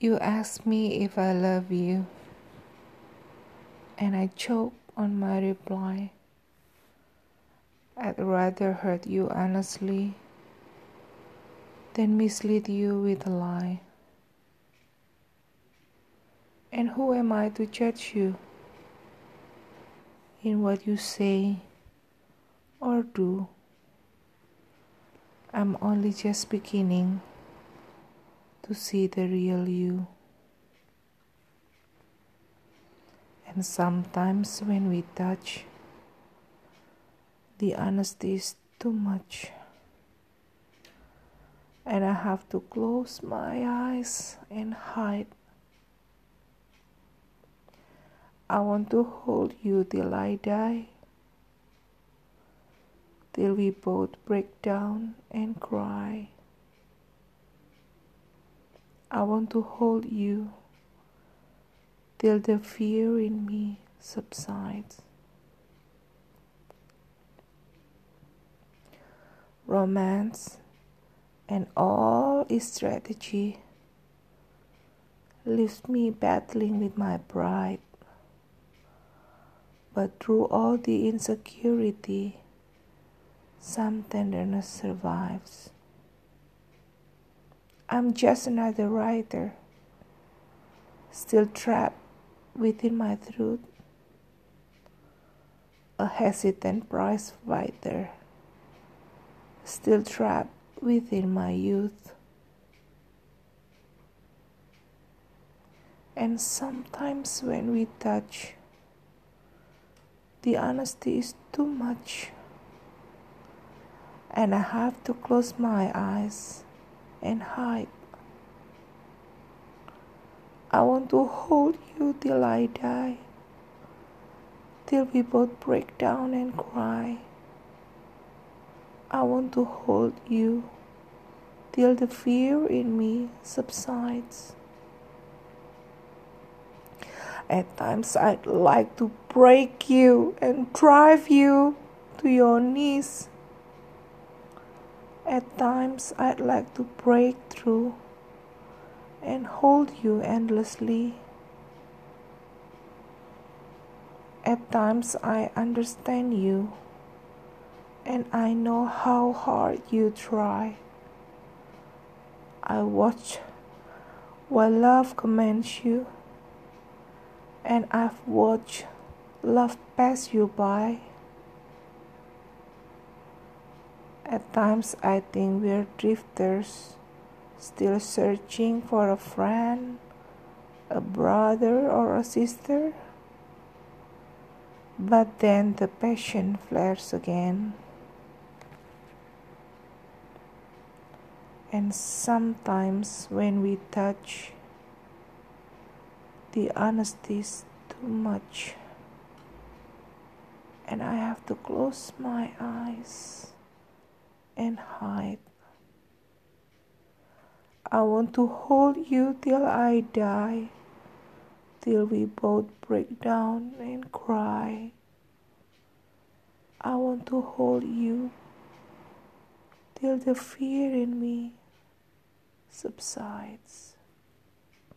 You ask me if I love you, and I choke on my reply. I'd rather hurt you honestly than mislead you with a lie. And who am I to judge you in what you say or do? I'm only just beginning to see the real you. And sometimes when we touch, the honesty is too much. And I have to close my eyes and hide. I want to hold you till I die, till we both break down and cry. I want to hold you till the fear in me subsides. Romance and all its strategy leaves me battling with my pride. But through all the insecurity, some tenderness survives. I'm just another writer, still trapped within my throat, a hesitant prize fighter, still trapped within my youth. And sometimes when we touch, the honesty is too much, and I have to close my eyes and hide. I want to hold you till I die, till we both break down and cry. I want to hold you till the fear in me subsides. At times, I'd like to break you and drive you to your knees. At times, I'd like to break through and hold you endlessly. At times, I understand you and I know how hard you try. I watch while love commands you, and I've watched love pass you by. At times, I think we're drifters, still searching for a friend, a brother, or a sister. But then the passion flares again. And sometimes when we touch, the honesty is too much, and I have to close my eyes and hide. I want to hold you till I die, till we both break down and cry. I want to hold you till the fear in me subsides.